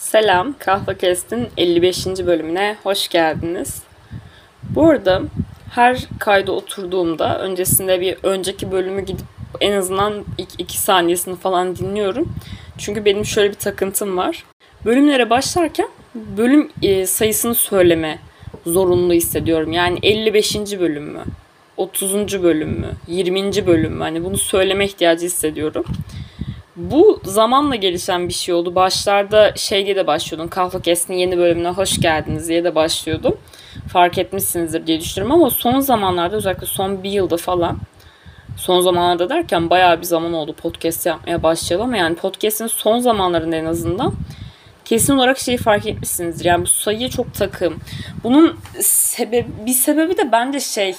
Selam, Kahve Kest'in 55. bölümüne hoş geldiniz. Bu arada her kayda oturduğumda öncesinde bir önceki bölümü gidip en azından 2 saniyesini falan dinliyorum. Çünkü benim şöyle bir takıntım var. Bölümlere başlarken bölüm e, sayısını söyleme zorunlu hissediyorum. Yani 55. bölüm mü? 30. bölüm mü? 20. bölüm mü? Hani bunu söyleme ihtiyacı hissediyorum. Bu zamanla gelişen bir şey oldu. Başlarda şey diye de başlıyordum. Kahve Kes'in yeni bölümüne hoş geldiniz diye de başlıyordum. Fark etmişsinizdir diye düşünüyorum ama son zamanlarda özellikle son bir yılda falan son zamanlarda derken bayağı bir zaman oldu podcast yapmaya başlayalım yani podcast'in son zamanlarında en azından kesin olarak şeyi fark etmişsinizdir. Yani bu sayıya çok takım. Bunun sebebi, bir sebebi de bence şey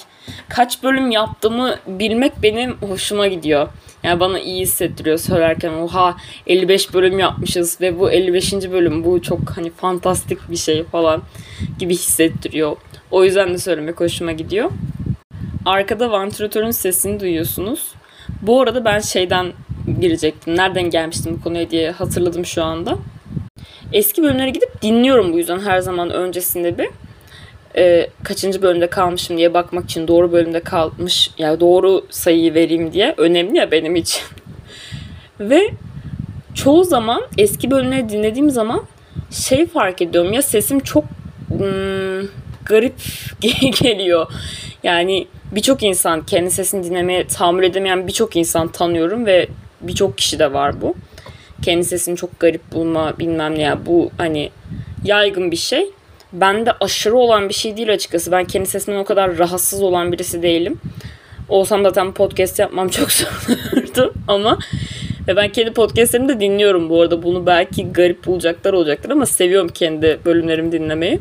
kaç bölüm yaptığımı bilmek benim hoşuma gidiyor. Yani bana iyi hissettiriyor söylerken oha 55 bölüm yapmışız ve bu 55. bölüm bu çok hani fantastik bir şey falan gibi hissettiriyor. O yüzden de söylemek hoşuma gidiyor. Arkada vantilatörün sesini duyuyorsunuz. Bu arada ben şeyden girecektim. Nereden gelmiştim bu konuya diye hatırladım şu anda. Eski bölümlere gidip dinliyorum bu yüzden her zaman öncesinde bir e, kaçıncı bölümde kalmışım diye bakmak için doğru bölümde kalmış yani doğru sayıyı vereyim diye önemli ya benim için. Ve çoğu zaman eski bölümleri dinlediğim zaman şey fark ediyorum ya sesim çok hmm, garip geliyor. Yani birçok insan kendi sesini dinlemeye tahammül edemeyen birçok insan tanıyorum ve birçok kişi de var bu. Kendi sesini çok garip bulma bilmem ne ya bu hani yaygın bir şey bende aşırı olan bir şey değil açıkçası. Ben kendi sesimden o kadar rahatsız olan birisi değilim. Olsam zaten podcast yapmam çok zor olurdu ama ve ben kendi podcastlerimi de dinliyorum bu arada. Bunu belki garip bulacaklar olacaktır ama seviyorum kendi bölümlerimi dinlemeyi.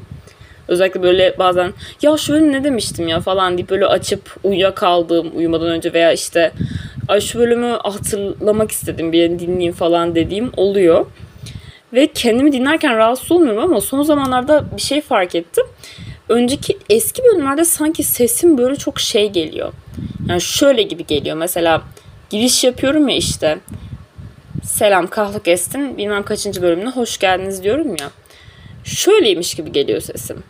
Özellikle böyle bazen ya şu ne demiştim ya falan deyip böyle açıp uyuyakaldığım uyumadan önce veya işte ay şu bölümü hatırlamak istedim bir dinleyeyim falan dediğim oluyor. Ve kendimi dinlerken rahatsız olmuyorum ama son zamanlarda bir şey fark ettim. Önceki eski bölümlerde sanki sesim böyle çok şey geliyor. Yani şöyle gibi geliyor. Mesela giriş yapıyorum ya işte. Selam Kahlık Estin bilmem kaçıncı bölümüne hoş geldiniz diyorum ya. Şöyleymiş gibi geliyor sesim.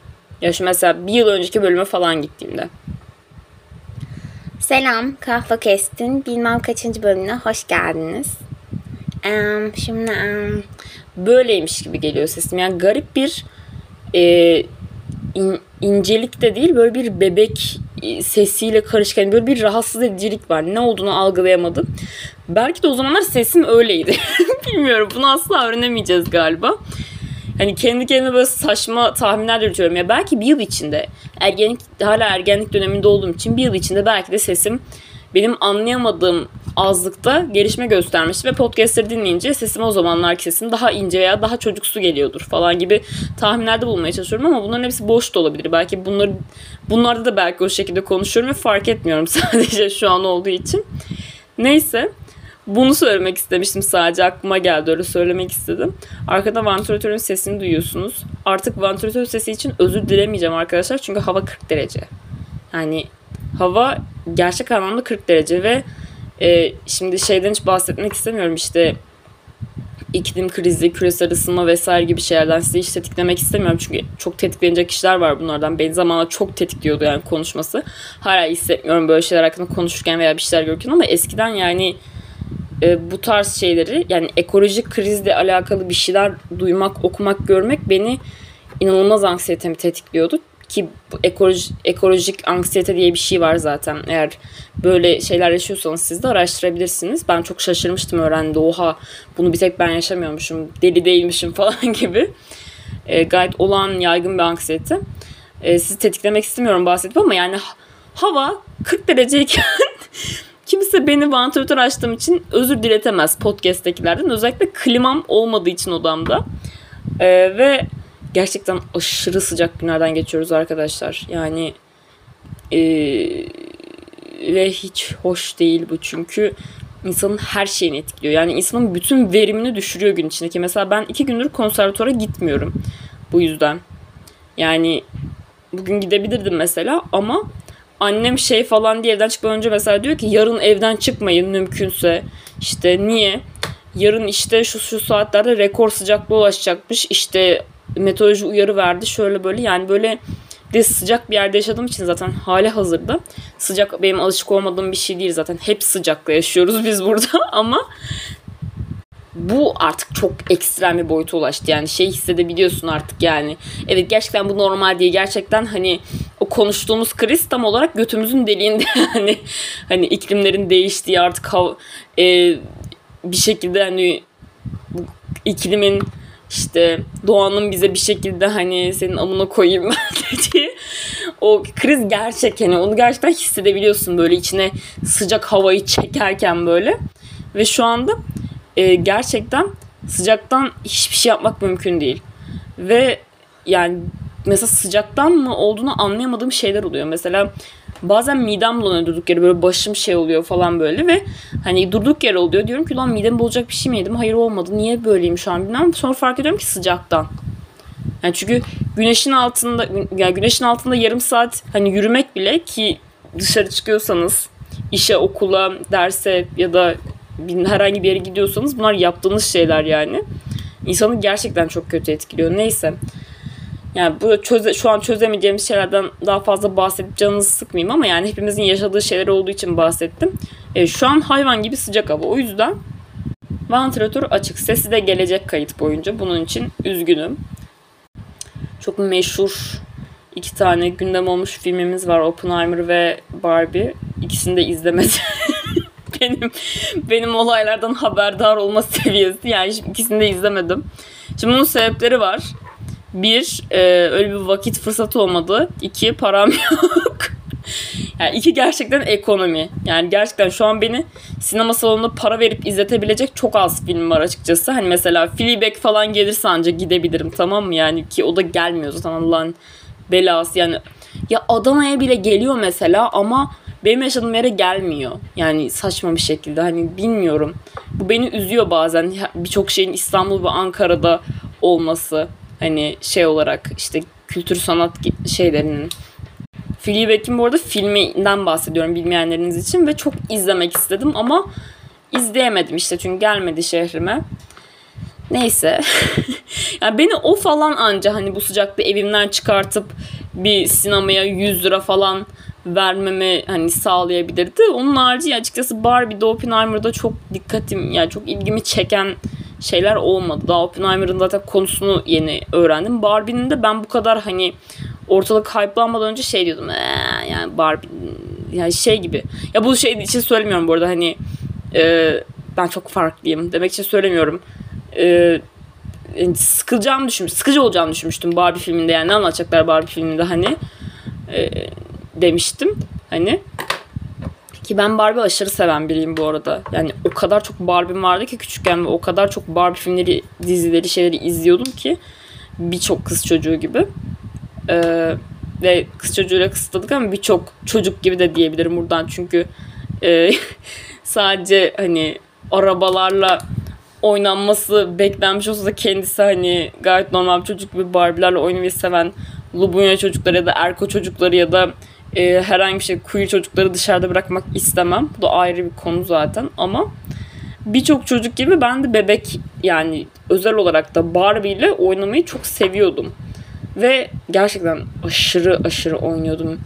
Ya şu mesela bir yıl önceki bölüme falan gittiğimde. Selam Kahve Kestin bilmem kaçıncı bölümüne hoş geldiniz. Um, şimdi um, böyleymiş gibi geliyor sesim. Yani garip bir e, in, incelik de değil böyle bir bebek e, sesiyle karışık. Yani böyle bir rahatsız edicilik var. Ne olduğunu algılayamadım. Belki de o zamanlar sesim öyleydi. Bilmiyorum. Bunu asla öğrenemeyeceğiz galiba. Hani kendi kendime böyle saçma tahminler yürütüyorum. Ya belki bir yıl içinde ergenlik hala ergenlik döneminde olduğum için bir yıl içinde belki de sesim benim anlayamadığım azlıkta gelişme göstermiş ve podcastleri dinleyince sesim o zamanlar kesin daha ince veya daha çocuksu geliyordur falan gibi tahminlerde bulmaya çalışıyorum ama bunların hepsi boş da olabilir. Belki bunları bunlarda da belki o şekilde konuşuyorum ve fark etmiyorum sadece şu an olduğu için. Neyse. Bunu söylemek istemiştim sadece aklıma geldi öyle söylemek istedim. Arkada vantilatörün sesini duyuyorsunuz. Artık vantilatör sesi için özür dilemeyeceğim arkadaşlar çünkü hava 40 derece. Yani hava gerçek anlamda 40 derece ve e, şimdi şeyden hiç bahsetmek istemiyorum işte iklim krizi, küresel ısınma vesaire gibi şeylerden size hiç tetiklemek istemiyorum. Çünkü çok tetiklenecek kişiler var bunlardan. Beni zamanla çok tetikliyordu yani konuşması. Hala hissetmiyorum böyle şeyler hakkında konuşurken veya bir şeyler görürken ama eskiden yani e, bu tarz şeyleri yani ekolojik krizle alakalı bir şeyler duymak, okumak, görmek beni inanılmaz anksiyetemi tetikliyordu ki ekolojik, ekolojik anksiyete diye bir şey var zaten. Eğer böyle şeyler yaşıyorsanız siz de araştırabilirsiniz. Ben çok şaşırmıştım öğrendi. Oha bunu bir tek ben yaşamıyormuşum. Deli değilmişim falan gibi. E, gayet olan yaygın bir anksiyete. E, sizi tetiklemek istemiyorum bahsedip ama yani hava 40 dereceyken kimse beni vantilatör açtığım için özür diletemez podcast'tekilerden. Özellikle klimam olmadığı için odamda. E, ve gerçekten aşırı sıcak günlerden geçiyoruz arkadaşlar. Yani e, ve hiç hoş değil bu çünkü insanın her şeyini etkiliyor. Yani insanın bütün verimini düşürüyor gün içindeki. Mesela ben iki gündür konservatuara gitmiyorum bu yüzden. Yani bugün gidebilirdim mesela ama annem şey falan diye evden çıkmadan önce mesela diyor ki yarın evden çıkmayın mümkünse. İşte niye? yarın işte şu şu saatlerde rekor sıcaklığı ulaşacakmış. İşte meteoroloji uyarı verdi şöyle böyle yani böyle de sıcak bir yerde yaşadığım için zaten hali hazırda sıcak benim alışık olmadığım bir şey değil zaten hep sıcakla yaşıyoruz biz burada ama bu artık çok ekstrem bir boyuta ulaştı. Yani şey hissedebiliyorsun artık yani. Evet gerçekten bu normal değil. Gerçekten hani o konuştuğumuz kriz tam olarak götümüzün deliğinde yani. Hani iklimlerin değiştiği artık hav- e, bir şekilde hani iklimin işte doğanın bize bir şekilde hani senin amına koyayım dediği o kriz gerçek hani onu gerçekten hissedebiliyorsun böyle içine sıcak havayı çekerken böyle ve şu anda e, gerçekten sıcaktan hiçbir şey yapmak mümkün değil. Ve yani mesela sıcaktan mı olduğunu anlayamadığım şeyler oluyor. Mesela bazen midem bulanıyor durduk yere böyle başım şey oluyor falan böyle ve hani durduk yere oluyor. Diyorum ki lan midem bulacak bir şey mi yedim? Hayır olmadı. Niye böyleyim şu an bilmem. Sonra fark ediyorum ki sıcaktan. Yani çünkü güneşin altında yani güneşin altında yarım saat hani yürümek bile ki dışarı çıkıyorsanız işe, okula, derse ya da herhangi bir yere gidiyorsanız bunlar yaptığınız şeyler yani. İnsanı gerçekten çok kötü etkiliyor. Neyse. Yani bu çöze, şu an çözemeyeceğimiz şeylerden daha fazla bahsedip canınızı sıkmayayım ama yani hepimizin yaşadığı şeyler olduğu için bahsettim. E, şu an hayvan gibi sıcak hava. O yüzden vantilatör açık. Sesi de gelecek kayıt boyunca. Bunun için üzgünüm. Çok meşhur iki tane gündem olmuş filmimiz var. Oppenheimer ve Barbie. İkisini de izlemedim. benim benim olaylardan haberdar olma seviyesi. Yani ikisini de izlemedim. Şimdi bunun sebepleri var. Bir, e, öyle bir vakit fırsatı olmadı. İki, param yok. yani iki gerçekten ekonomi. Yani gerçekten şu an beni sinema salonunda para verip izletebilecek çok az film var açıkçası. Hani mesela Fleabag falan gelirse ancak gidebilirim tamam mı? Yani ki o da gelmiyor zaten Allah'ın belası. Yani ya Adana'ya bile geliyor mesela ama benim yaşadığım yere gelmiyor. Yani saçma bir şekilde hani bilmiyorum. Bu beni üzüyor bazen. Birçok şeyin İstanbul ve Ankara'da olması. Hani şey olarak işte kültür sanat şeylerinin. Fleabag'in bu arada filminden bahsediyorum bilmeyenleriniz için ve çok izlemek istedim ama izleyemedim işte çünkü gelmedi şehrime. Neyse. yani beni o falan anca hani bu sıcakta evimden çıkartıp bir sinemaya 100 lira falan vermemi hani sağlayabilirdi. Onun harici açıkçası Barbie'de Oppenheimer'da çok dikkatim yani çok ilgimi çeken şeyler olmadı. Daha Oppenheimer'ın zaten konusunu yeni öğrendim. Barbie'nin de ben bu kadar hani ortalık hype'lanmadan önce şey diyordum. Ee, yani Barbie yani şey gibi. Ya bu şey için söylemiyorum bu arada hani e, ben çok farklıyım demek için söylemiyorum. E, sıkılacağımı düşünmüştüm. Sıkıcı olacağımı düşünmüştüm Barbie filminde yani ne anlatacaklar Barbie filminde hani e, demiştim hani ki ben Barbie aşırı seven biriyim bu arada. Yani o kadar çok Barbie'm vardı ki küçükken ve o kadar çok Barbie filmleri, dizileri, şeyleri izliyordum ki birçok kız çocuğu gibi. Ee, ve kız çocuğuyla kısıtladık ama birçok çocuk gibi de diyebilirim buradan çünkü e, sadece hani arabalarla oynanması beklenmiş olsa da kendisi hani gayet normal bir çocuk gibi Barbie'lerle oynamayı seven Lubunya çocukları ya da Erko çocukları ya da e, herhangi bir şey queer çocukları dışarıda bırakmak istemem. Bu da ayrı bir konu zaten ama birçok çocuk gibi ben de bebek yani özel olarak da Barbie ile oynamayı çok seviyordum. Ve gerçekten aşırı aşırı oynuyordum.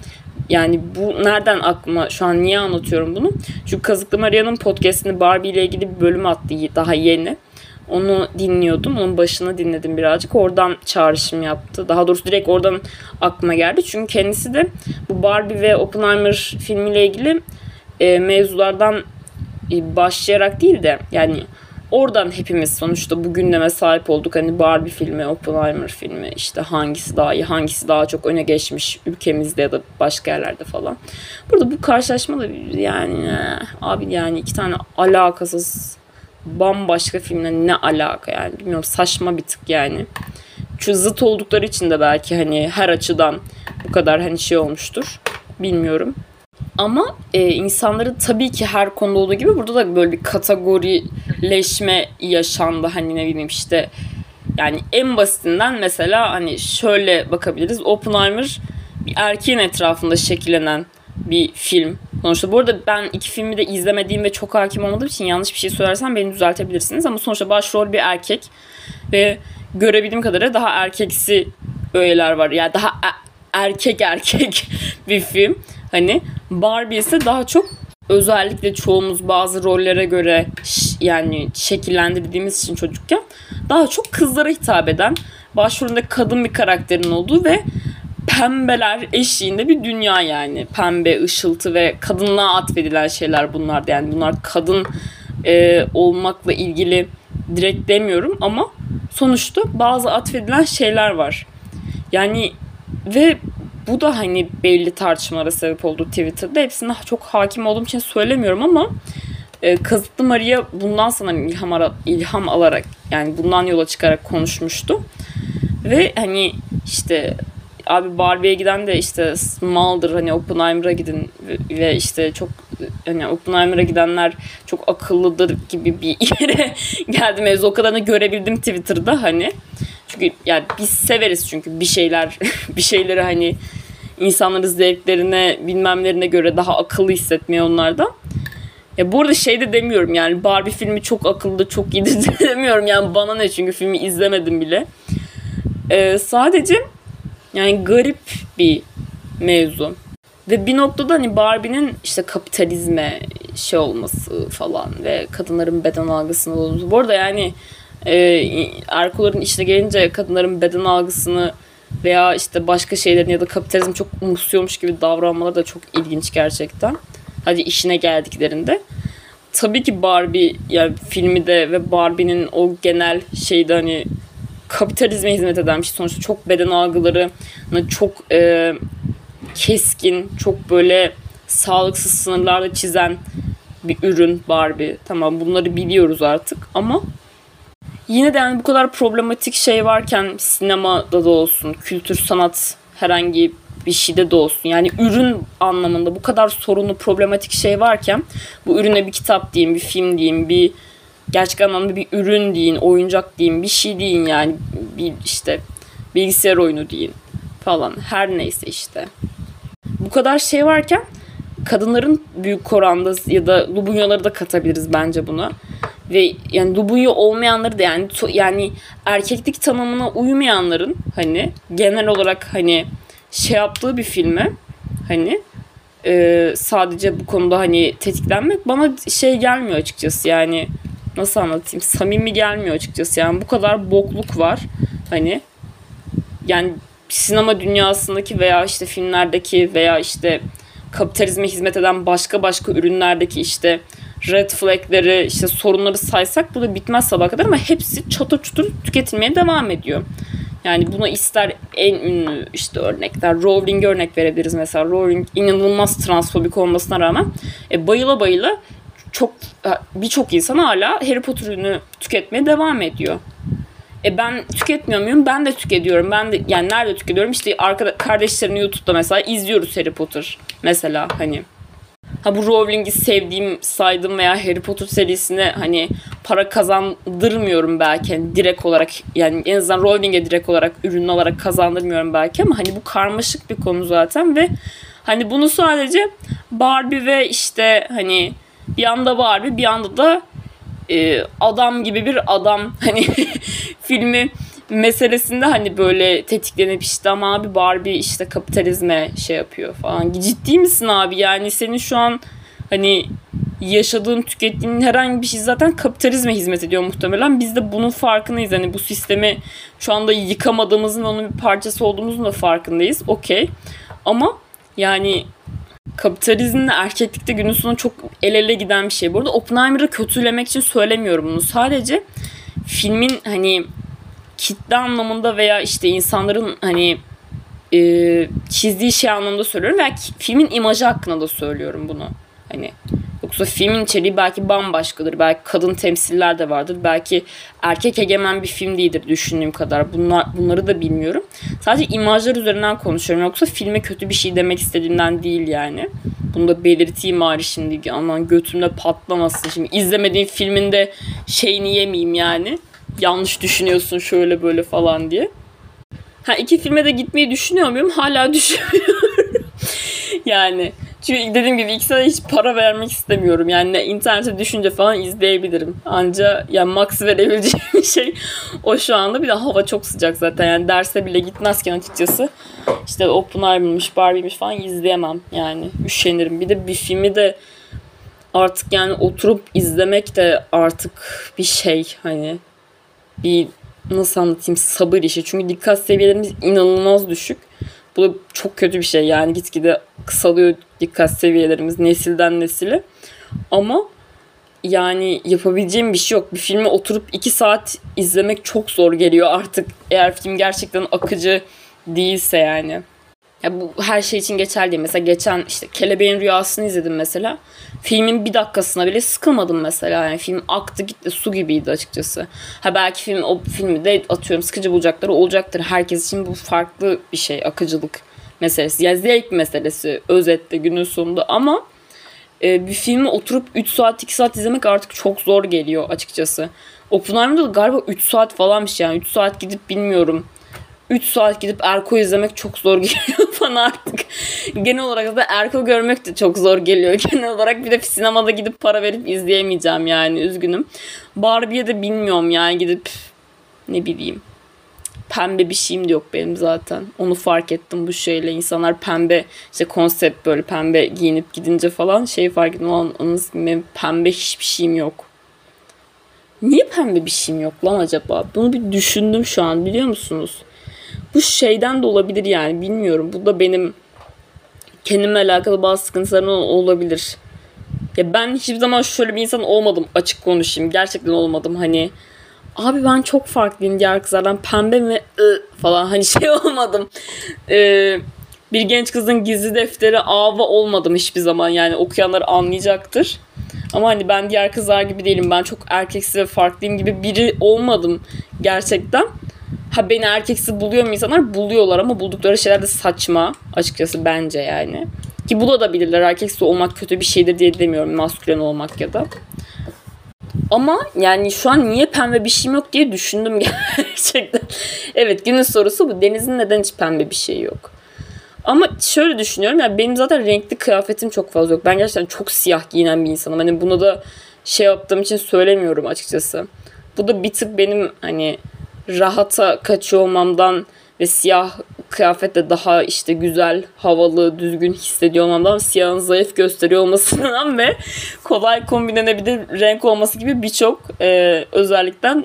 Yani bu nereden aklıma şu an niye anlatıyorum bunu? Çünkü Kazıklı Maria'nın podcastini Barbie ile ilgili bir bölüm attı daha yeni. Onu dinliyordum. Onun başını dinledim birazcık. Oradan çağrışım yaptı. Daha doğrusu direkt oradan aklıma geldi. Çünkü kendisi de bu Barbie ve Oppenheimer filmiyle ilgili e, mevzulardan e, başlayarak değil de yani oradan hepimiz sonuçta bu gündeme sahip olduk. Hani Barbie filmi, Oppenheimer filmi işte hangisi daha iyi, hangisi daha çok öne geçmiş ülkemizde ya da başka yerlerde falan. Burada bu karşılaşma da yani eh, abi yani iki tane alakasız bambaşka filmle ne alaka yani bilmiyorum saçma bir tık yani. Şu zıt oldukları için de belki hani her açıdan bu kadar hani şey olmuştur. Bilmiyorum. Ama e, insanların tabii ki her konuda olduğu gibi burada da böyle bir kategorileşme yaşandı. Hani ne bileyim işte yani en basitinden mesela hani şöyle bakabiliriz. Oppenheimer bir erkeğin etrafında şekillenen bir film. Sonuçta bu arada ben iki filmi de izlemediğim ve çok hakim olmadığım için yanlış bir şey söylersem beni düzeltebilirsiniz. Ama sonuçta başrol bir erkek ve görebildiğim kadarıyla daha erkeksi öğeler var. Yani daha e- erkek erkek bir film. Hani Barbie ise daha çok özellikle çoğumuz bazı rollere göre yani şekillendirdiğimiz için çocukken daha çok kızlara hitap eden başrolünde kadın bir karakterin olduğu ve pembeler eşiğinde bir dünya yani. Pembe, ışıltı ve kadınlığa atfedilen şeyler bunlar. Yani bunlar kadın e, olmakla ilgili direkt demiyorum ama sonuçta bazı atfedilen şeyler var. Yani ve bu da hani belli tartışmalara sebep oldu Twitter'da. Hepsine çok hakim olduğum için söylemiyorum ama e, Kazıklı Maria bundan sonra ilham, ara, ilham alarak yani bundan yola çıkarak konuşmuştu. Ve hani işte abi Barbie'ye giden de işte maldır hani Oppenheimer'a gidin ve işte çok hani Oppenheimer'a gidenler çok akıllıdır gibi bir yere geldi mevzu. O kadarını görebildim Twitter'da hani. Çünkü yani biz severiz çünkü bir şeyler bir şeyleri hani insanların zevklerine bilmemlerine göre daha akıllı hissetmeye onlardan. Ya bu arada şey de demiyorum yani Barbie filmi çok akıllı çok iyi de demiyorum yani bana ne çünkü filmi izlemedim bile. Ee, sadece yani garip bir mevzu. Ve bir noktada hani Barbie'nin işte kapitalizme şey olması falan ve kadınların beden algısını olması. Bu arada yani e, erkoların işte gelince kadınların beden algısını veya işte başka şeylerin ya da kapitalizm çok umursuyormuş gibi davranmaları da çok ilginç gerçekten. Hadi işine geldiklerinde. Tabii ki Barbie yani filmi de ve Barbie'nin o genel şeyde hani kapitalizme hizmet eden bir şey. Sonuçta çok beden algıları çok e, keskin, çok böyle sağlıksız sınırlarda çizen bir ürün Barbie. Tamam bunları biliyoruz artık ama yine de yani bu kadar problematik şey varken sinemada da olsun, kültür sanat herhangi bir şeyde de olsun. Yani ürün anlamında bu kadar sorunlu, problematik şey varken bu ürüne bir kitap diyeyim, bir film diyeyim, bir gerçek anlamda bir ürün deyin, oyuncak deyin, bir şey deyin yani bir işte bilgisayar oyunu deyin falan. Her neyse işte. Bu kadar şey varken kadınların büyük oranda ya da lubunyaları da katabiliriz bence buna. Ve yani lubunya olmayanları da yani yani erkeklik tanımına uymayanların hani genel olarak hani şey yaptığı bir filme hani e, sadece bu konuda hani tetiklenmek bana şey gelmiyor açıkçası yani nasıl anlatayım samimi gelmiyor açıkçası yani bu kadar bokluk var hani yani sinema dünyasındaki veya işte filmlerdeki veya işte kapitalizme hizmet eden başka başka ürünlerdeki işte red flagleri işte sorunları saysak bu da bitmez sabah kadar ama hepsi çatır çutur tüketilmeye devam ediyor. Yani buna ister en ünlü işte örnekler Rowling örnek verebiliriz mesela. Rowling inanılmaz transfobik olmasına rağmen e, bayıla bayıla çok birçok insan hala Harry Potter ürünü tüketmeye devam ediyor. E ben tüketmiyor muyum? Ben de tüketiyorum. Ben de yani nerede tüketiyorum? İşte arkada kardeşlerini YouTube'da mesela izliyoruz Harry Potter mesela hani. Ha bu Rowling'i sevdiğim, saydım veya Harry Potter serisine hani para kazandırmıyorum belki hani direkt olarak yani en azından Rowling'e direkt olarak ürün olarak kazandırmıyorum belki ama hani bu karmaşık bir konu zaten ve hani bunu sadece Barbie ve işte hani bir anda Barbie bir anda da e, adam gibi bir adam hani filmi meselesinde hani böyle tetiklenip işte ama abi Barbie işte kapitalizme şey yapıyor falan. Ciddi misin abi? Yani senin şu an hani yaşadığın, tükettiğin herhangi bir şey zaten kapitalizme hizmet ediyor muhtemelen. Biz de bunun farkındayız. Hani bu sistemi şu anda yıkamadığımızın onun bir parçası olduğumuzun da farkındayız. Okey. Ama yani kapitalizmle erkeklikte günün sonunda çok el ele giden bir şey. Bu arada Oppenheimer'ı kötülemek için söylemiyorum bunu. Sadece filmin hani kitle anlamında veya işte insanların hani e, çizdiği şey anlamında söylüyorum veya filmin imajı hakkında da söylüyorum bunu. Hani yoksa filmin içeriği belki bambaşkadır. Belki kadın temsiller de vardır. Belki erkek egemen bir film değildir düşündüğüm kadar. Bunlar bunları da bilmiyorum. Sadece imajlar üzerinden konuşuyorum. Yoksa filme kötü bir şey demek istediğimden değil yani. Bunu da belirteyim bari şimdi. Aman götümde patlamasın. Şimdi izlemediğim filminde şeyini yemeyeyim yani yanlış düşünüyorsun şöyle böyle falan diye. Ha iki filme de gitmeyi düşünüyor muyum? Hala düşünmüyorum. yani Çünkü dediğim gibi ikisine hiç para vermek istemiyorum. Yani internete düşünce falan izleyebilirim. Anca yani max verebileceğim şey o şu anda. Bir de hava çok sıcak zaten. Yani derse bile gitmezken açıkçası işte Oppenheimer'mış, Barbie'miş falan izleyemem. Yani üşenirim. Bir de bir filmi de artık yani oturup izlemek de artık bir şey hani bir nasıl anlatayım sabır işi. Çünkü dikkat seviyelerimiz inanılmaz düşük. Bu da çok kötü bir şey yani gitgide kısalıyor dikkat seviyelerimiz nesilden nesile. Ama yani yapabileceğim bir şey yok. Bir filmi oturup iki saat izlemek çok zor geliyor artık. Eğer film gerçekten akıcı değilse yani. Ya bu her şey için geçerli değil. Mesela geçen işte Kelebeğin Rüyası'nı izledim mesela. Filmin bir dakikasına bile sıkılmadım mesela. Yani film aktı gitti su gibiydi açıkçası. Ha belki film o filmi de atıyorum sıkıcı bulacakları olacaktır. Herkes için bu farklı bir şey akıcılık meselesi. Yani zevk meselesi özette günün sonunda ama e, bir filmi oturup 3 saat 2 saat izlemek artık çok zor geliyor açıkçası. Oppenheimer'da da galiba 3 saat falanmış yani. 3 saat gidip bilmiyorum 3 saat gidip Erko izlemek çok zor geliyor bana artık. Genel olarak da Erko görmek de çok zor geliyor. Genel olarak bir de sinemada gidip para verip izleyemeyeceğim yani üzgünüm. Barbie'ye de bilmiyorum yani gidip ne bileyim pembe bir şeyim de yok benim zaten. Onu fark ettim bu şeyle. İnsanlar pembe işte konsept böyle pembe giyinip gidince falan şey fark ettim. Lan benim pembe hiçbir şeyim yok. Niye pembe bir şeyim yok lan acaba? Bunu bir düşündüm şu an biliyor musunuz? Bu şeyden de olabilir yani bilmiyorum. Bu da benim kendimle alakalı bazı sıkıntılarım olabilir. Ya ben hiçbir zaman şöyle bir insan olmadım açık konuşayım. Gerçekten olmadım hani. Abi ben çok farklıyım diğer kızlardan. Pembe mi ı, falan hani şey olmadım. Ee, bir genç kızın gizli defteri ava olmadım hiçbir zaman. Yani okuyanlar anlayacaktır. Ama hani ben diğer kızlar gibi değilim. Ben çok erkeksi ve farklıyım gibi biri olmadım gerçekten. Ha beni erkeksi buluyor mu insanlar? Buluyorlar ama buldukları şeyler de saçma açıkçası bence yani. Ki bu da bilirler erkeksi olmak kötü bir şeydir diye demiyorum maskülen olmak ya da. Ama yani şu an niye pembe bir şeyim yok diye düşündüm gerçekten. evet günün sorusu bu. Deniz'in neden hiç pembe bir şey yok? Ama şöyle düşünüyorum ya yani benim zaten renkli kıyafetim çok fazla yok. Ben gerçekten çok siyah giyinen bir insanım. Hani bunu da şey yaptığım için söylemiyorum açıkçası. Bu da bir tık benim hani rahata kaçıyor olmamdan ve siyah kıyafetle daha işte güzel, havalı, düzgün hissediyor olmamdan, siyahın zayıf gösteriyor olmasından ve kolay kombinlenebilir renk olması gibi birçok e, özellikten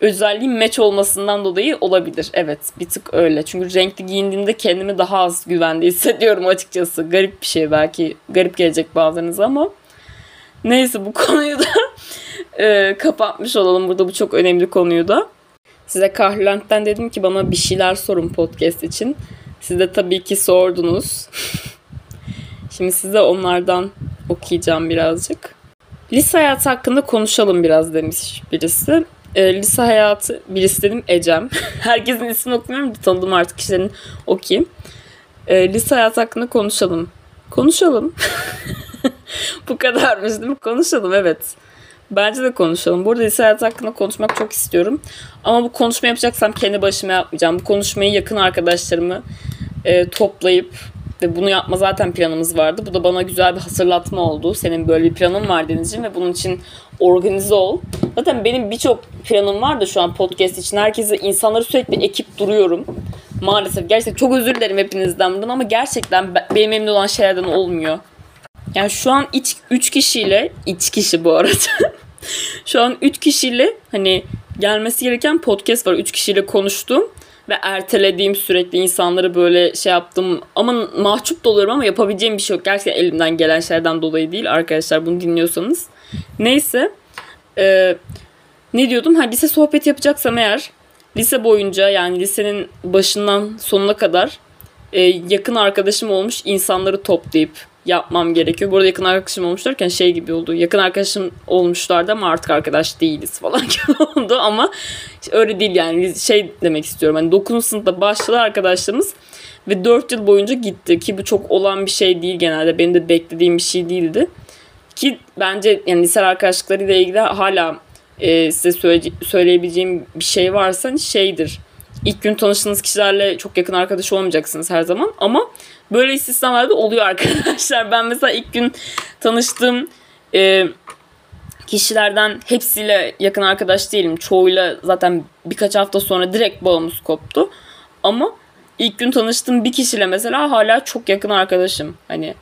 özelliğin meç olmasından dolayı olabilir. Evet bir tık öyle. Çünkü renkli giyindiğimde kendimi daha az güvende hissediyorum açıkçası. Garip bir şey belki. Garip gelecek bazılarınıza ama neyse bu konuyu da e, kapatmış olalım. Burada bu çok önemli konuyu da. Size Kahrlent'ten dedim ki bana bir şeyler sorun podcast için. Siz de tabii ki sordunuz. Şimdi size onlardan okuyacağım birazcık. Lise hayatı hakkında konuşalım biraz demiş birisi. E, lise hayatı, birisi dedim Ecem. Herkesin ismini okumuyorum da tanıdım artık kişilerin okuyayım. E, lise hayatı hakkında konuşalım. Konuşalım. Bu kadarmış değil mi? Konuşalım evet. Bence de konuşalım. Burada hayatı hakkında konuşmak çok istiyorum. Ama bu konuşma yapacaksam kendi başıma yapmayacağım. Bu konuşmayı yakın arkadaşlarımı e, toplayıp ve bunu yapma zaten planımız vardı. Bu da bana güzel bir hatırlatma oldu. Senin böyle bir planın var Denizciğim ve bunun için organize ol. Zaten benim birçok planım var da şu an podcast için. Herkese insanları sürekli ekip duruyorum. Maalesef gerçekten çok özür dilerim hepinizden bundan ama gerçekten benim elimde olan şeylerden olmuyor. Yani şu an iç, üç kişiyle, iç kişi bu arada. şu an üç kişiyle hani gelmesi gereken podcast var. Üç kişiyle konuştum ve ertelediğim sürekli insanları böyle şey yaptım. Ama mahcup da oluyorum ama yapabileceğim bir şey yok. Gerçekten elimden gelen şeylerden dolayı değil arkadaşlar bunu dinliyorsanız. Neyse. Ee, ne diyordum? Ha lise sohbeti yapacaksam eğer lise boyunca yani lisenin başından sonuna kadar e, yakın arkadaşım olmuş insanları toplayıp yapmam gerekiyor. Bu arada yakın arkadaşım olmuş derken şey gibi oldu. Yakın arkadaşım olmuşlardı ama artık arkadaş değiliz falan gibi oldu ama öyle değil yani. Şey demek istiyorum. Hani 9. sınıfta başladı arkadaşlarımız ve 4 yıl boyunca gitti ki bu çok olan bir şey değil genelde. Benim de beklediğim bir şey değildi. Ki bence yani lise arkadaşlıklarıyla ilgili hala e, size söyle, söyleyebileceğim bir şey varsa hani şeydir. İlk gün tanıştığınız kişilerle çok yakın arkadaş olmayacaksınız her zaman. Ama böyle istisnalarda oluyor arkadaşlar. Ben mesela ilk gün tanıştığım e, kişilerden hepsiyle yakın arkadaş değilim. Çoğuyla zaten birkaç hafta sonra direkt bağımız koptu. Ama ilk gün tanıştığım bir kişiyle mesela hala çok yakın arkadaşım. Hani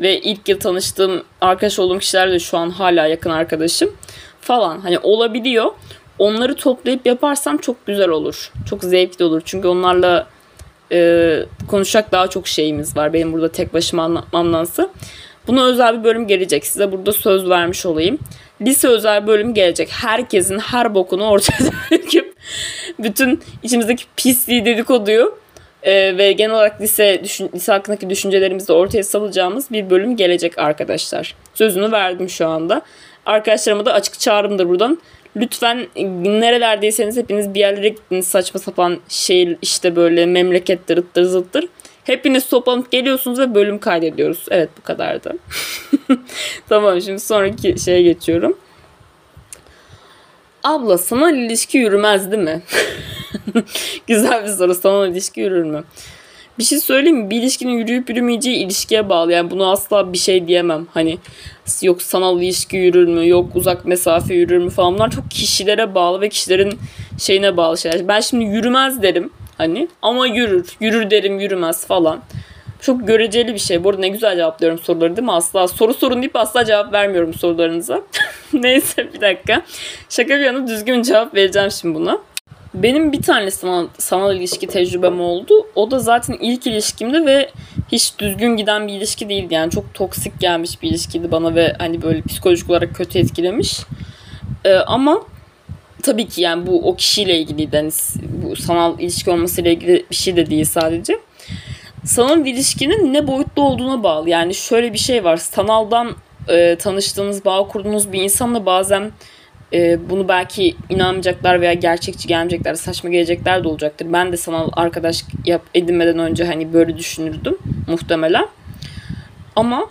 ve ilk yıl tanıştığım arkadaş olduğum kişilerle şu an hala yakın arkadaşım falan. Hani olabiliyor. Onları toplayıp yaparsam çok güzel olur. Çok zevkli olur. Çünkü onlarla e, konuşacak daha çok şeyimiz var. Benim burada tek başıma anlatmamdansa. Buna özel bir bölüm gelecek. Size burada söz vermiş olayım. Lise özel bölüm gelecek. Herkesin her bokunu ortaya döküp bütün içimizdeki pisliği dedikoduyu e, ve genel olarak lise, düşün, lise hakkındaki düşüncelerimizi de ortaya salacağımız bir bölüm gelecek arkadaşlar. Sözünü verdim şu anda. Arkadaşlarıma da açık çağrımdır buradan. Lütfen nerelerdeyseniz hepiniz bir yerlere gittiniz saçma sapan şehir işte böyle memlekettir ıttır zıttır. Hepiniz toplanıp geliyorsunuz ve bölüm kaydediyoruz. Evet bu kadardı. tamam şimdi sonraki şeye geçiyorum. Abla sana ilişki yürümez değil mi? Güzel bir soru. Sana ilişki yürür mü? Bir şey söyleyeyim mi? Bir ilişkinin yürüyüp yürümeyeceği ilişkiye bağlı. Yani bunu asla bir şey diyemem. Hani yok sanal ilişki yürür mü? Yok uzak mesafe yürür mü falan. Bunlar çok kişilere bağlı ve kişilerin şeyine bağlı şeyler. Ben şimdi yürümez derim. Hani ama yürür. Yürür derim yürümez falan. Çok göreceli bir şey. Bu arada ne güzel cevaplıyorum soruları değil mi? Asla soru sorun deyip asla cevap vermiyorum sorularınıza. Neyse bir dakika. Şaka bir yana düzgün cevap vereceğim şimdi buna. Benim bir tane sanal, sanal ilişki tecrübem oldu. O da zaten ilk ilişkimdi ve hiç düzgün giden bir ilişki değildi. Yani çok toksik gelmiş bir ilişkiydi bana ve hani böyle psikolojik olarak kötü etkilemiş. Ee, ama tabii ki yani bu o kişiyle ilgiliydi. Yani bu sanal ilişki olmasıyla ilgili bir şey de değil sadece. Sanal ilişkinin ne boyutta olduğuna bağlı. Yani şöyle bir şey var. Sanaldan e, tanıştığınız, bağ kurduğunuz bir insanla bazen e, bunu belki inanmayacaklar veya gerçekçi gelmeyecekler, saçma gelecekler de olacaktır. Ben de sanal arkadaş yap, edinmeden önce hani böyle düşünürdüm muhtemelen. Ama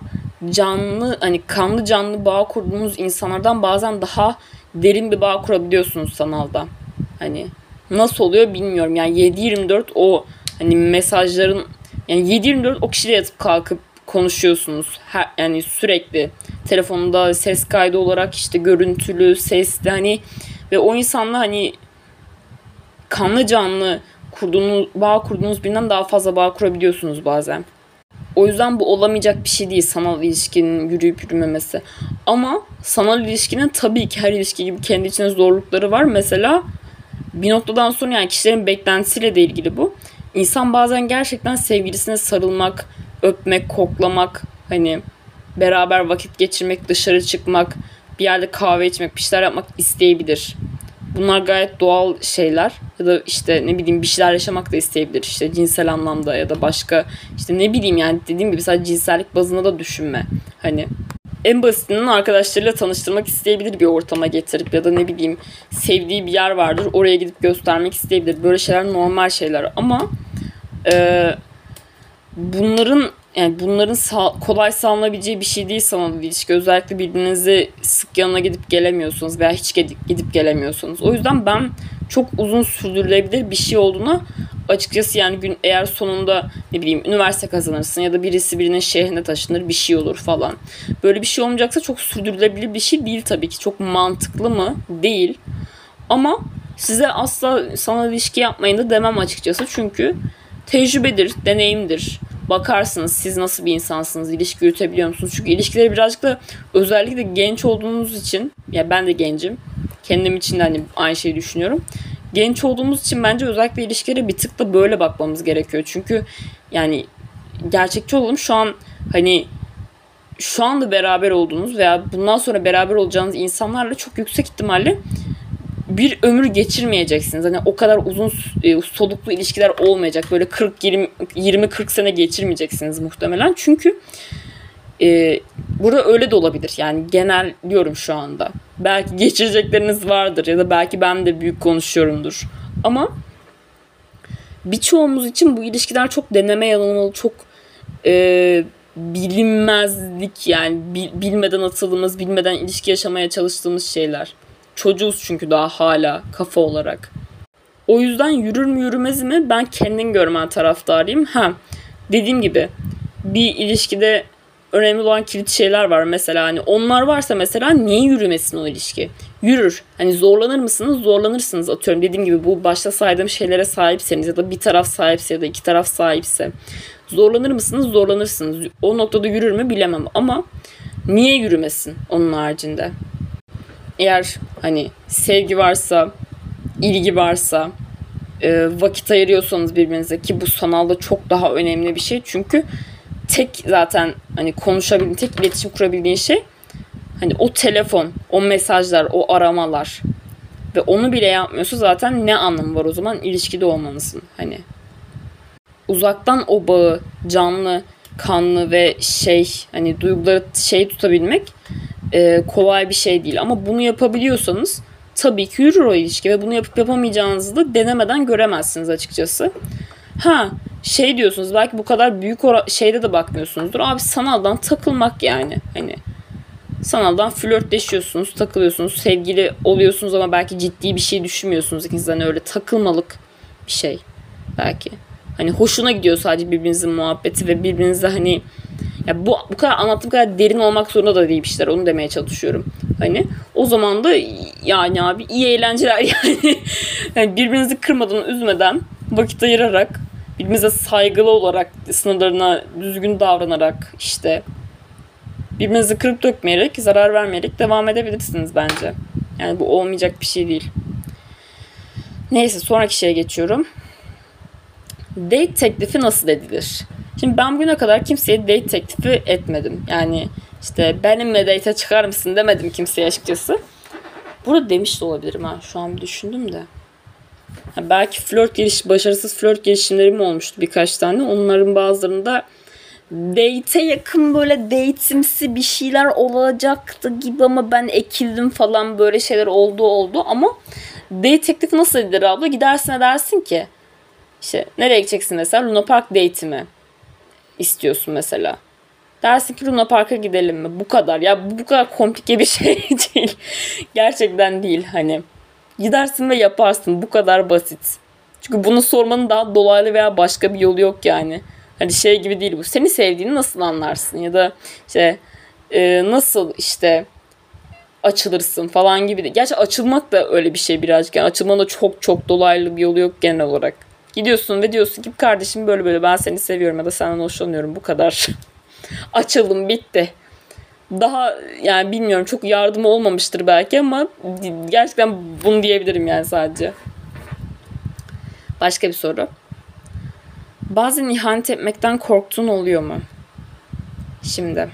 canlı hani kanlı canlı bağ kurduğunuz insanlardan bazen daha derin bir bağ kurabiliyorsunuz sanalda. Hani nasıl oluyor bilmiyorum. Yani 7-24 o hani mesajların yani 7-24 o kişiyle yatıp kalkıp konuşuyorsunuz. Her, yani sürekli telefonda ses kaydı olarak işte görüntülü, sesli hani ve o insanla hani kanlı canlı kurduğunuz, bağ kurduğunuz birinden daha fazla bağ kurabiliyorsunuz bazen. O yüzden bu olamayacak bir şey değil sanal ilişkinin yürüyüp yürümemesi. Ama sanal ilişkinin tabii ki her ilişki gibi kendi içinde zorlukları var. Mesela bir noktadan sonra yani kişilerin beklentisiyle de ilgili bu. İnsan bazen gerçekten sevgilisine sarılmak, öpmek, koklamak, hani beraber vakit geçirmek, dışarı çıkmak, bir yerde kahve içmek, bir şeyler yapmak isteyebilir. Bunlar gayet doğal şeyler. Ya da işte ne bileyim bir şeyler yaşamak da isteyebilir. İşte cinsel anlamda ya da başka işte ne bileyim yani dediğim gibi sadece cinsellik bazında da düşünme. Hani en basitinden arkadaşlarıyla tanıştırmak isteyebilir bir ortama getirip ya da ne bileyim sevdiği bir yer vardır oraya gidip göstermek isteyebilir. Böyle şeyler normal şeyler ama e, bunların yani bunların sağ, kolay sağlanabileceği bir şey değil sanal ilişki. Özellikle birbirinizi sık yanına gidip gelemiyorsunuz veya hiç gidip, gelemiyorsunuz. O yüzden ben çok uzun sürdürülebilir bir şey olduğuna açıkçası yani gün eğer sonunda ne bileyim üniversite kazanırsın ya da birisi birinin şehrine taşınır bir şey olur falan. Böyle bir şey olmayacaksa çok sürdürülebilir bir şey değil tabii ki. Çok mantıklı mı? Değil. Ama size asla sanal ilişki yapmayın da demem açıkçası. Çünkü tecrübedir, deneyimdir bakarsınız siz nasıl bir insansınız, ilişki yürütebiliyor musunuz? Çünkü ilişkileri birazcık da özellikle genç olduğunuz için, ya ben de gencim, kendim için de hani aynı şeyi düşünüyorum. Genç olduğumuz için bence özellikle ilişkilere bir tık da böyle bakmamız gerekiyor. Çünkü yani gerçekçi olalım şu an hani şu anda beraber olduğunuz veya bundan sonra beraber olacağınız insanlarla çok yüksek ihtimalle bir ömür geçirmeyeceksiniz. Hani o kadar uzun e, soluklu ilişkiler olmayacak. Böyle 40 20 20 40 sene geçirmeyeceksiniz muhtemelen. Çünkü e, burada öyle de olabilir. Yani genel diyorum şu anda. Belki geçirecekleriniz vardır ya da belki ben de büyük konuşuyorumdur. Ama birçoğumuz için bu ilişkiler çok deneme yanılmalı, çok e, bilinmezlik yani bilmeden atıldığımız, bilmeden ilişki yaşamaya çalıştığımız şeyler. Çocuğuz çünkü daha hala kafa olarak. O yüzden yürür mü yürümez mi ben kendin görmen taraftarıyım. Ha dediğim gibi bir ilişkide önemli olan kilit şeyler var mesela hani onlar varsa mesela niye yürümesin o ilişki? Yürür. Hani zorlanır mısınız? Zorlanırsınız atıyorum. Dediğim gibi bu başta saydığım şeylere sahipseniz ya da bir taraf sahipse ya da iki taraf sahipse zorlanır mısınız? Zorlanırsınız. O noktada yürür mü bilemem ama niye yürümesin onun haricinde? Eğer hani sevgi varsa, ilgi varsa, e, vakit ayırıyorsanız birbirinize ki bu sanalda çok daha önemli bir şey. Çünkü tek zaten hani konuşabildiğin, tek iletişim kurabildiğin şey hani o telefon, o mesajlar, o aramalar ve onu bile yapmıyorsa zaten ne anlamı var o zaman ilişkide olmanızın hani uzaktan o bağı canlı, kanlı ve şey hani duyguları şey tutabilmek e, kolay bir şey değil ama bunu yapabiliyorsanız tabii ki yürür o ilişki ve bunu yapıp yapamayacağınızı da denemeden göremezsiniz açıkçası. Ha şey diyorsunuz belki bu kadar büyük şeyde de bakmıyorsunuzdur. Abi sanaldan takılmak yani. Hani sanaldan flörtleşiyorsunuz, takılıyorsunuz, sevgili oluyorsunuz ama belki ciddi bir şey düşünmüyorsunuz ikinizden öyle takılmalık bir şey belki. Hani hoşuna gidiyor sadece birbirinizin muhabbeti ve birbirinizle hani ya bu bu kadar anlattığım kadar derin olmak zorunda da değil işler. Onu demeye çalışıyorum. Hani o zaman da yani abi iyi eğlenceler yani. yani birbirinizi kırmadan, üzmeden vakit ayırarak birbirinize saygılı olarak sınırlarına düzgün davranarak işte birbirinizi kırıp dökmeyerek, zarar vermeyerek devam edebilirsiniz bence. Yani bu olmayacak bir şey değil. Neyse sonraki şeye geçiyorum. Date teklifi nasıl edilir? Şimdi ben bugüne kadar kimseye date teklifi etmedim. Yani işte benimle date'e çıkar mısın demedim kimseye açıkçası. Burada demiş de olabilirim ha. Şu an düşündüm de. Ha, belki flört geliş, başarısız flört gelişimlerim olmuştu birkaç tane. Onların bazılarında date'e yakın böyle date'imsi bir şeyler olacaktı gibi ama ben ekildim falan böyle şeyler oldu oldu ama date teklifi nasıl edilir abla? Gidersin dersin ki işte nereye gideceksin mesela Luna Park date'i mi istiyorsun mesela. Dersin ki Luna Park'a gidelim mi? Bu kadar. Ya bu kadar komplike bir şey değil. Gerçekten değil hani. Gidersin ve yaparsın. Bu kadar basit. Çünkü bunu sormanın daha dolaylı veya başka bir yolu yok yani. Hani şey gibi değil bu. Seni sevdiğini nasıl anlarsın? Ya da işte e, nasıl işte açılırsın falan gibi de. Gerçi açılmak da öyle bir şey birazcık. Yani açılmanın da çok çok dolaylı bir yolu yok genel olarak. Gidiyorsun ve diyorsun ki kardeşim böyle böyle ben seni seviyorum ya da senden hoşlanıyorum bu kadar. Açıldım bitti. Daha yani bilmiyorum çok yardım olmamıştır belki ama gerçekten bunu diyebilirim yani sadece. Başka bir soru. Bazen ihanet etmekten korktuğun oluyor mu? Şimdi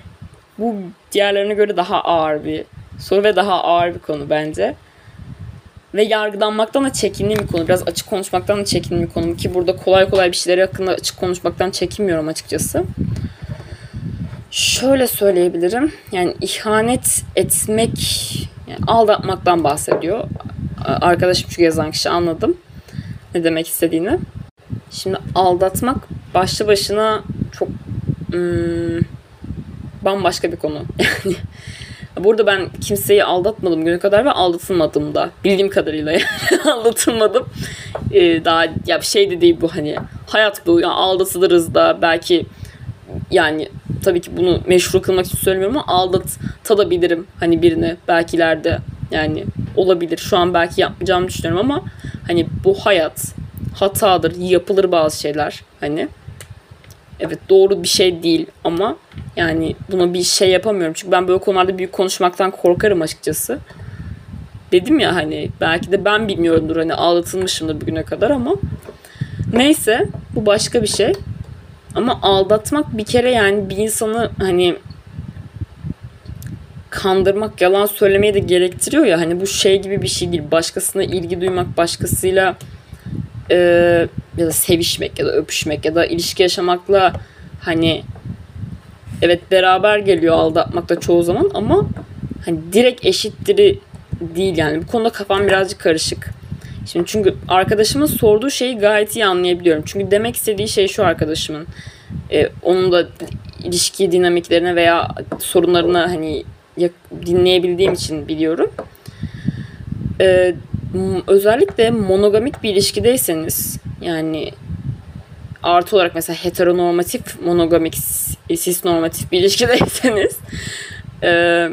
bu diğerlerine göre daha ağır bir soru ve daha ağır bir konu bence. Ve yargılanmaktan da çekindiğim bir konu. Biraz açık konuşmaktan da çekindiğim bir konu. Ki burada kolay kolay bir şeyleri hakkında açık konuşmaktan çekinmiyorum açıkçası. Şöyle söyleyebilirim. Yani ihanet etmek, yani aldatmaktan bahsediyor. Arkadaşım şu yazan kişi anladım ne demek istediğini. Şimdi aldatmak başlı başına çok hmm, bambaşka bir konu. Yani burada ben kimseyi aldatmadım güne kadar ve aldatılmadım da. Bildiğim kadarıyla yani aldatılmadım. Ee, daha ya bir şey de değil bu hani hayat bu yani aldatılırız da belki yani tabii ki bunu meşru kılmak için söylemiyorum ama aldatabilirim hani birini belki ileride yani olabilir. Şu an belki yapmayacağımı düşünüyorum ama hani bu hayat hatadır, yapılır bazı şeyler hani. Evet doğru bir şey değil ama yani buna bir şey yapamıyorum. Çünkü ben böyle konularda büyük konuşmaktan korkarım açıkçası. Dedim ya hani belki de ben bilmiyorumdur hani aldatılmışımdır bugüne kadar ama neyse bu başka bir şey. Ama aldatmak bir kere yani bir insanı hani kandırmak, yalan söylemeyi de gerektiriyor ya. Hani bu şey gibi bir şey değil. Başkasına ilgi duymak, başkasıyla e, ya da sevişmek ya da öpüşmek ya da ilişki yaşamakla hani evet beraber geliyor aldatmak da çoğu zaman ama hani direkt eşitleri değil yani. Bu konuda kafam birazcık karışık. Şimdi çünkü arkadaşımın sorduğu şeyi gayet iyi anlayabiliyorum. Çünkü demek istediği şey şu arkadaşımın. E, onun da ilişki dinamiklerine veya sorunlarına hani dinleyebildiğim için biliyorum. E, özellikle monogamik bir ilişkideyseniz yani artı olarak mesela heteronormatif monogamik cis normatif bir ilişkideyseniz e,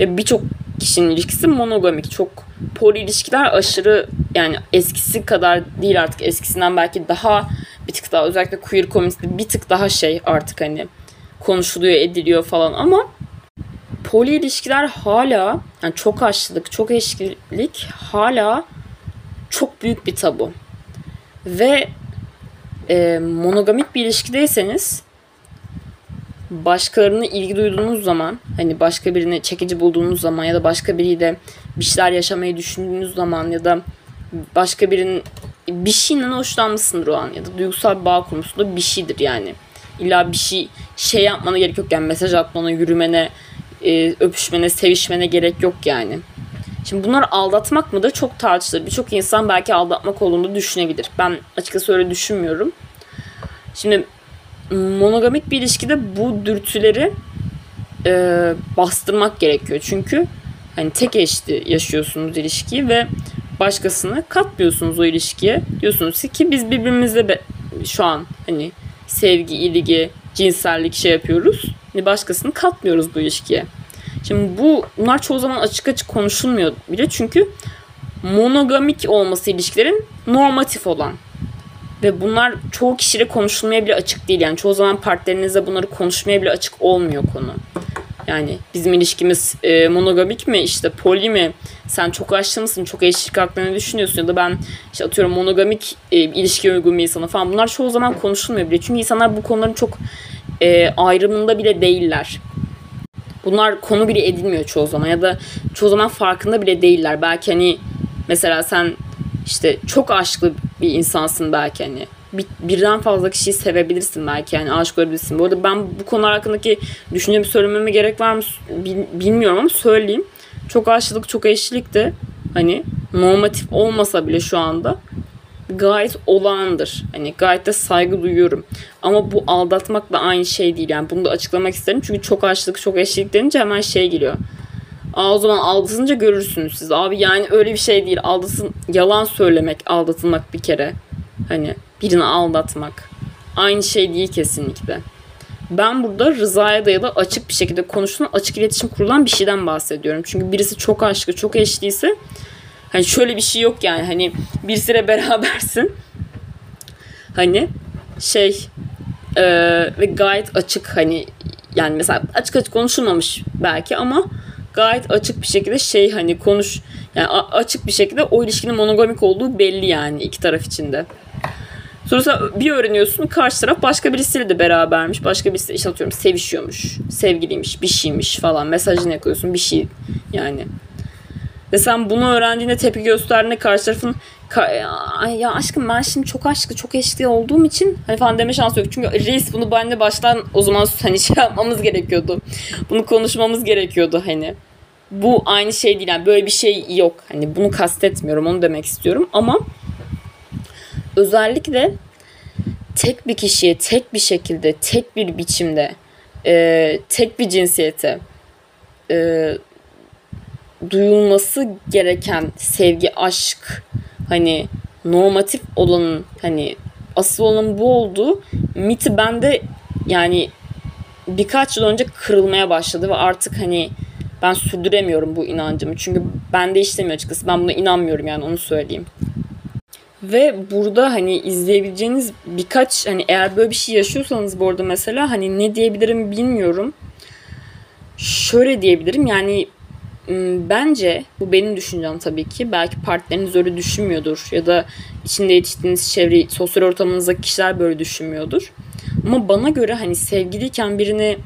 birçok kişinin ilişkisi monogamik. Çok poli ilişkiler aşırı yani eskisi kadar değil artık. Eskisinden belki daha bir tık daha özellikle queer komünitede bir tık daha şey artık hani konuşuluyor ediliyor falan ama poli ilişkiler hala yani çok aşçılık, çok eşlilik hala çok büyük bir tabu. Ve e, monogamik bir ilişkideyseniz başkalarına ilgi duyduğunuz zaman hani başka birini çekici bulduğunuz zaman ya da başka biriyle bir şeyler yaşamayı düşündüğünüz zaman ya da başka birinin bir şeyinden hoşlanmışsındır o an ya da duygusal bağ kurmuşsundur bir şeydir yani. İlla bir şey şey yapmana gerek yok yani mesaj atmana, yürümene, e, öpüşmene, sevişmene gerek yok yani. Şimdi bunlar aldatmak mıdır çok tartışılır. Birçok insan belki aldatmak olduğunu düşünebilir. Ben açıkçası öyle düşünmüyorum. Şimdi monogamik bir ilişkide bu dürtüleri e, bastırmak gerekiyor. Çünkü hani tek eşli yaşıyorsunuz ilişkiyi ve başkasını katmıyorsunuz o ilişkiye. Diyorsunuz ki biz birbirimizle be, şu an hani sevgi, ilgi, cinsellik şey yapıyoruz. Hani başkasını katmıyoruz bu ilişkiye. Şimdi bu bunlar çoğu zaman açık açık konuşulmuyor bile çünkü monogamik olması ilişkilerin normatif olan ve bunlar çoğu kişiyle konuşulmaya bile açık değil. Yani çoğu zaman partnerinizle bunları konuşmaya bile açık olmuyor konu. Yani bizim ilişkimiz e, monogamik mi işte poli mi sen çok aşçı mısın çok eşlik hakkında düşünüyorsun ya da ben işte atıyorum monogamik e, ilişki uygun bir insanı falan bunlar çoğu zaman konuşulmuyor bile. Çünkü insanlar bu konuların çok e, ayrımında bile değiller. Bunlar konu bile edilmiyor çoğu zaman ya da çoğu zaman farkında bile değiller. Belki hani mesela sen işte çok aşklı bir insansın belki hani bir, birden fazla kişiyi sevebilirsin belki yani aşık olabilirsin. Bu arada ben bu konular hakkındaki düşüncemi söylememe gerek var mı bilmiyorum ama söyleyeyim. Çok aşılık çok eşlik de hani normatif olmasa bile şu anda gayet olağandır. Hani gayet de saygı duyuyorum. Ama bu aldatmakla aynı şey değil. Yani bunu da açıklamak isterim. Çünkü çok aşılık, çok eşlik denince hemen şey geliyor. Aa, o zaman aldatınca görürsünüz siz. Abi yani öyle bir şey değil. Aldatın, yalan söylemek, aldatılmak bir kere. Hani birini aldatmak. Aynı şey değil kesinlikle. Ben burada rızaya dayalı açık bir şekilde konuşulan, açık iletişim kurulan bir şeyden bahsediyorum. Çünkü birisi çok aşkı, çok eşliyse hani şöyle bir şey yok yani. Hani birisiyle berabersin. Hani şey e, ve gayet açık hani yani mesela açık açık konuşulmamış belki ama gayet açık bir şekilde şey hani konuş yani açık bir şekilde o ilişkinin monogamik olduğu belli yani iki taraf içinde. Sonra bir öğreniyorsun karşı taraf başka birisiyle de berabermiş. Başka birisi işte atıyorum sevişiyormuş. Sevgiliymiş, bir şeymiş falan. Mesajını yakıyorsun bir şey yani. Ve sen bunu öğrendiğinde tepki gösterdiğinde karşı tarafın Ay ya aşkım ben şimdi çok aşkı çok eşli olduğum için hani falan deme şansı yok. Çünkü reis bunu benle baştan o zaman hani şey yapmamız gerekiyordu. Bunu konuşmamız gerekiyordu hani. Bu aynı şey değil yani böyle bir şey yok. Hani bunu kastetmiyorum onu demek istiyorum ama özellikle tek bir kişiye tek bir şekilde tek bir biçimde e, tek bir cinsiyete e, duyulması gereken sevgi, aşk hani normatif olanın hani asıl olanın bu olduğu miti bende yani birkaç yıl önce kırılmaya başladı ve artık hani ben sürdüremiyorum bu inancımı. Çünkü bende işlemiyor açıkçası. Ben buna inanmıyorum yani onu söyleyeyim. Ve burada hani izleyebileceğiniz birkaç hani eğer böyle bir şey yaşıyorsanız bu arada mesela hani ne diyebilirim bilmiyorum. Şöyle diyebilirim yani bence bu benim düşüncem tabii ki. Belki partneriniz öyle düşünmüyordur ya da içinde yetiştiğiniz çevre, sosyal ortamınızdaki kişiler böyle düşünmüyordur. Ama bana göre hani sevgiliyken birini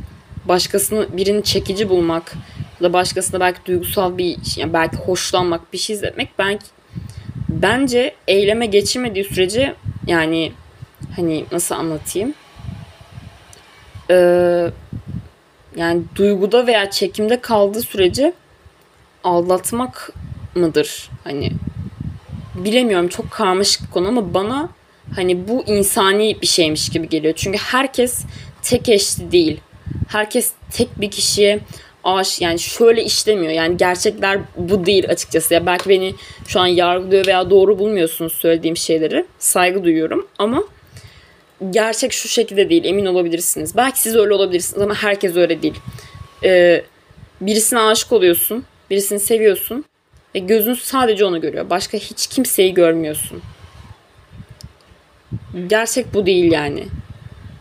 başkasını birini çekici bulmak ya da başkasına belki duygusal bir yani belki hoşlanmak bir şey izletmek belki bence eyleme geçirmediği sürece yani hani nasıl anlatayım ee, yani duyguda veya çekimde kaldığı sürece aldatmak mıdır hani bilemiyorum çok karmaşık bir konu ama bana hani bu insani bir şeymiş gibi geliyor. Çünkü herkes tek eşli değil. Herkes tek bir kişiye aş yani şöyle işlemiyor. Yani gerçekler bu değil açıkçası. Ya belki beni şu an yargılıyor veya doğru bulmuyorsunuz söylediğim şeyleri. Saygı duyuyorum ama gerçek şu şekilde değil. Emin olabilirsiniz. Belki siz öyle olabilirsiniz ama herkes öyle değil. Ee, birisine aşık oluyorsun. Birisini seviyorsun. Ve gözün sadece onu görüyor. Başka hiç kimseyi görmüyorsun. Gerçek bu değil yani.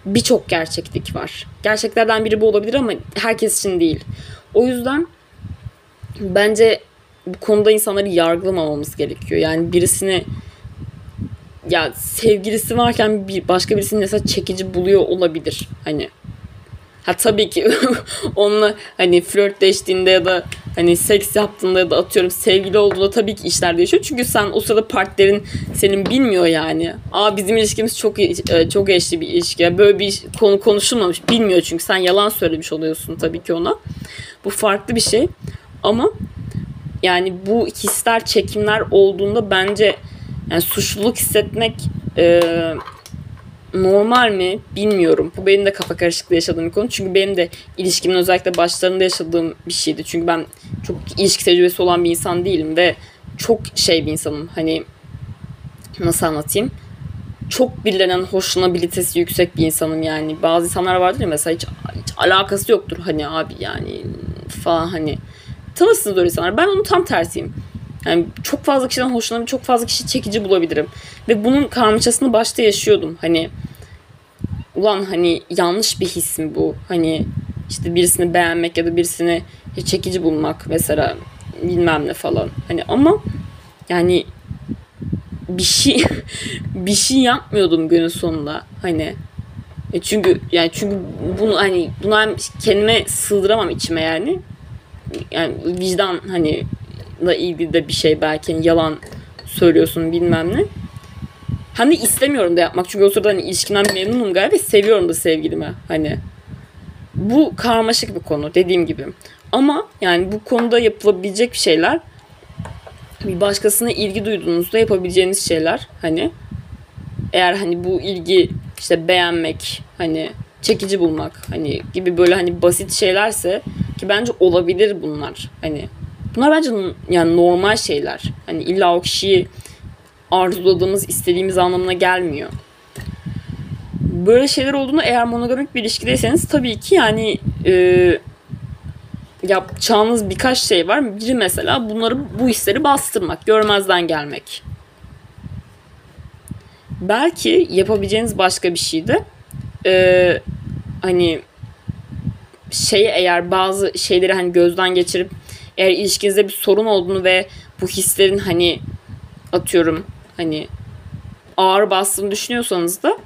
Birçok gerçeklik var. Gerçeklerden biri bu olabilir ama herkes için değil. O yüzden bence bu konuda insanları yargılamamamız gerekiyor. Yani birisini ya sevgilisi varken bir başka birisini mesela çekici buluyor olabilir. Hani ha tabii ki onunla hani flörtleştiğinde ya da hani seks yaptığında ya da atıyorum sevgili olduğunda tabii ki işler değişiyor. Çünkü sen o sırada partnerin senin bilmiyor yani. Aa bizim ilişkimiz çok e, çok eşli bir ilişki. Böyle bir konu konuşulmamış. Bilmiyor çünkü sen yalan söylemiş oluyorsun tabii ki ona. Bu farklı bir şey. Ama yani bu hisler, çekimler olduğunda bence yani suçluluk hissetmek normal mi bilmiyorum. Bu benim de kafa karışıklığı yaşadığım bir konu. Çünkü benim de ilişkimin özellikle başlarında yaşadığım bir şeydi. Çünkü ben çok ilişki tecrübesi olan bir insan değilim ve çok şey bir insanım. Hani nasıl anlatayım? Çok birilerinin hoşlanabilitesi yüksek bir insanım yani. Bazı insanlar vardır ya mesela hiç, hiç alakası yoktur hani abi yani falan hani. Tanırsınız öyle insanlar. Ben onun tam tersiyim. Yani çok fazla kişiden hoşlanabilir, çok fazla kişi çekici bulabilirim. Ve bunun karmaşasını başta yaşıyordum. Hani ulan hani yanlış bir his mi bu? Hani işte birisini beğenmek ya da birisini çekici bulmak mesela bilmem ne falan. Hani ama yani bir şey bir şey yapmıyordum günün sonunda. Hani e çünkü yani çünkü bunu hani bunu kendime sığdıramam içime yani. Yani vicdan hani la ilgili de bir şey belki hani yalan söylüyorsun bilmem ne. Hani istemiyorum da yapmak çünkü o sırada hani ilişkimden memnunum galiba ve seviyorum da sevgilimi hani. Bu karmaşık bir konu dediğim gibi. Ama yani bu konuda yapılabilecek şeyler bir başkasına ilgi duyduğunuzda yapabileceğiniz şeyler hani eğer hani bu ilgi işte beğenmek hani çekici bulmak hani gibi böyle hani basit şeylerse ki bence olabilir bunlar hani Bunlar bence yani normal şeyler. Hani illa o kişiyi arzuladığımız, istediğimiz anlamına gelmiyor. Böyle şeyler olduğunda eğer monogamik bir ilişkideyseniz tabii ki yani e, yapacağınız birkaç şey var. Biri mesela bunları bu hisleri bastırmak, görmezden gelmek. Belki yapabileceğiniz başka bir şey de e, hani şey eğer bazı şeyleri hani gözden geçirip eğer ilişkinizde bir sorun olduğunu ve bu hislerin hani atıyorum hani ağır bastığını düşünüyorsanız da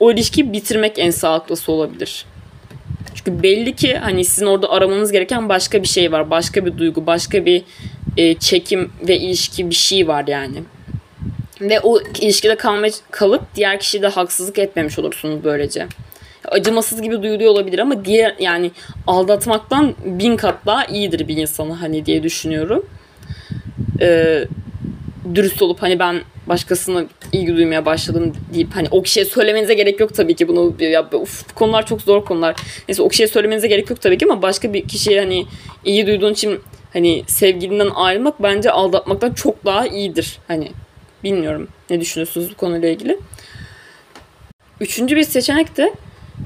o ilişkiyi bitirmek en sağlıklısı olabilir. Çünkü belli ki hani sizin orada aramanız gereken başka bir şey var. Başka bir duygu, başka bir e, çekim ve ilişki bir şey var yani. Ve o ilişkide kalma, kalıp diğer kişiye de haksızlık etmemiş olursunuz böylece acımasız gibi duyuluyor olabilir ama diğer yani aldatmaktan bin kat daha iyidir bir insanı hani diye düşünüyorum. Ee, dürüst olup hani ben başkasına ilgi duymaya başladım deyip hani o kişiye söylemenize gerek yok tabii ki bunu ya uf, konular çok zor konular. Neyse o kişiye söylemenize gerek yok tabii ki ama başka bir kişiye hani iyi duyduğun için hani sevgilinden ayrılmak bence aldatmaktan çok daha iyidir. Hani bilmiyorum ne düşünüyorsunuz bu konuyla ilgili. Üçüncü bir seçenek de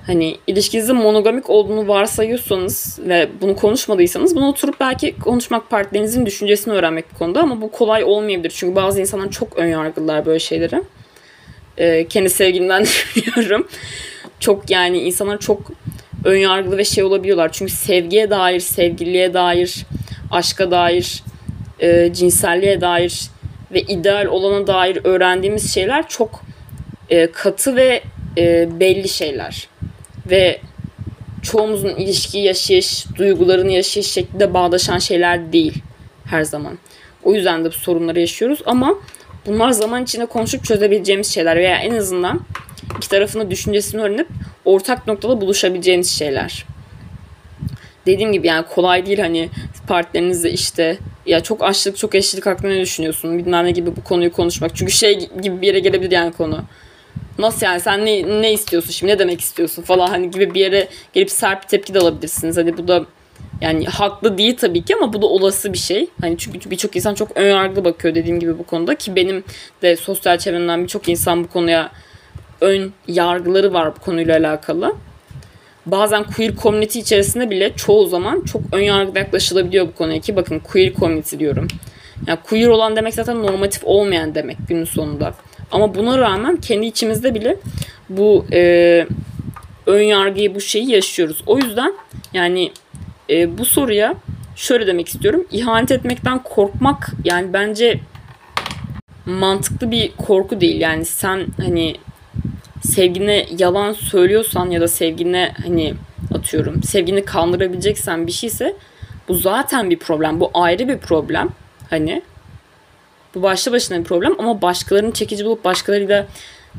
hani ilişkinizin monogamik olduğunu varsayıyorsanız ve bunu konuşmadıysanız bunu oturup belki konuşmak partnerinizin düşüncesini öğrenmek bir konuda ama bu kolay olmayabilir. Çünkü bazı insanlar çok ön yargılılar böyle şeyleri. Ee, kendi sevgilimden biliyorum. Çok yani insanlar çok ön yargılı ve şey olabiliyorlar. Çünkü sevgiye dair, sevgiliye dair, aşka dair, e, cinselliğe dair ve ideal olana dair öğrendiğimiz şeyler çok e, katı ve e, belli şeyler ve çoğumuzun ilişki yaşayış, duygularını yaşayış şeklinde bağdaşan şeyler değil her zaman. O yüzden de bu sorunları yaşıyoruz ama bunlar zaman içinde konuşup çözebileceğimiz şeyler veya en azından iki tarafın düşüncesini öğrenip ortak noktada buluşabileceğiniz şeyler. Dediğim gibi yani kolay değil hani partnerinizle işte ya çok aşlık çok eşlilik hakkında ne düşünüyorsun bilmem ne gibi bu konuyu konuşmak. Çünkü şey gibi bir yere gelebilir yani konu nasıl yani sen ne, ne istiyorsun şimdi ne demek istiyorsun falan hani gibi bir yere gelip sert bir tepki de alabilirsiniz. Hani bu da Yani haklı değil tabii ki ama bu da olası bir şey. Hani çünkü birçok insan çok ön yargılı bakıyor dediğim gibi bu konuda ki benim de sosyal çevremden birçok insan bu konuya ön yargıları var bu konuyla alakalı. Bazen queer community içerisinde bile çoğu zaman çok ön yargıda yaklaşılabiliyor bu konuya ki bakın queer community diyorum. Yani queer olan demek zaten normatif olmayan demek günün sonunda. Ama buna rağmen kendi içimizde bile bu e, ön yargıyı bu şeyi yaşıyoruz. O yüzden yani e, bu soruya şöyle demek istiyorum. İhanet etmekten korkmak yani bence mantıklı bir korku değil. Yani sen hani sevgine yalan söylüyorsan ya da sevgine hani atıyorum sevgini kandırabileceksen bir şeyse bu zaten bir problem. Bu ayrı bir problem. Hani bu başlı başına bir problem ama başkalarının çekici bulup başkalarıyla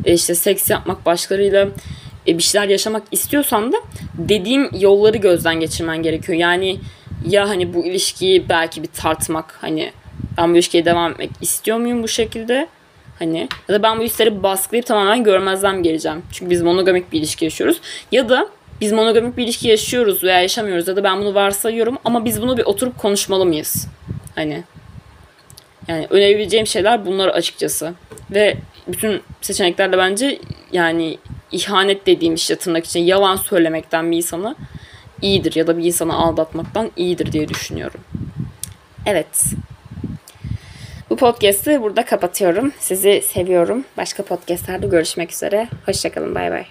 e, işte seks yapmak, başkalarıyla e, bir şeyler yaşamak istiyorsan da dediğim yolları gözden geçirmen gerekiyor. Yani ya hani bu ilişkiyi belki bir tartmak hani ben bu ilişkiye devam etmek istiyor muyum bu şekilde? Hani ya da ben bu hisleri baskılayıp tamamen görmezden geleceğim. Çünkü biz monogamik bir ilişki yaşıyoruz. Ya da biz monogamik bir ilişki yaşıyoruz veya yaşamıyoruz ya da ben bunu varsayıyorum ama biz bunu bir oturup konuşmalı mıyız? Hani yani önerebileceğim şeyler bunlar açıkçası. Ve bütün seçeneklerle bence yani ihanet dediğim işte tırnak için yalan söylemekten bir insana iyidir ya da bir insanı aldatmaktan iyidir diye düşünüyorum. Evet. Bu podcast'ı burada kapatıyorum. Sizi seviyorum. Başka podcast'lerde görüşmek üzere. Hoşçakalın. Bay bay.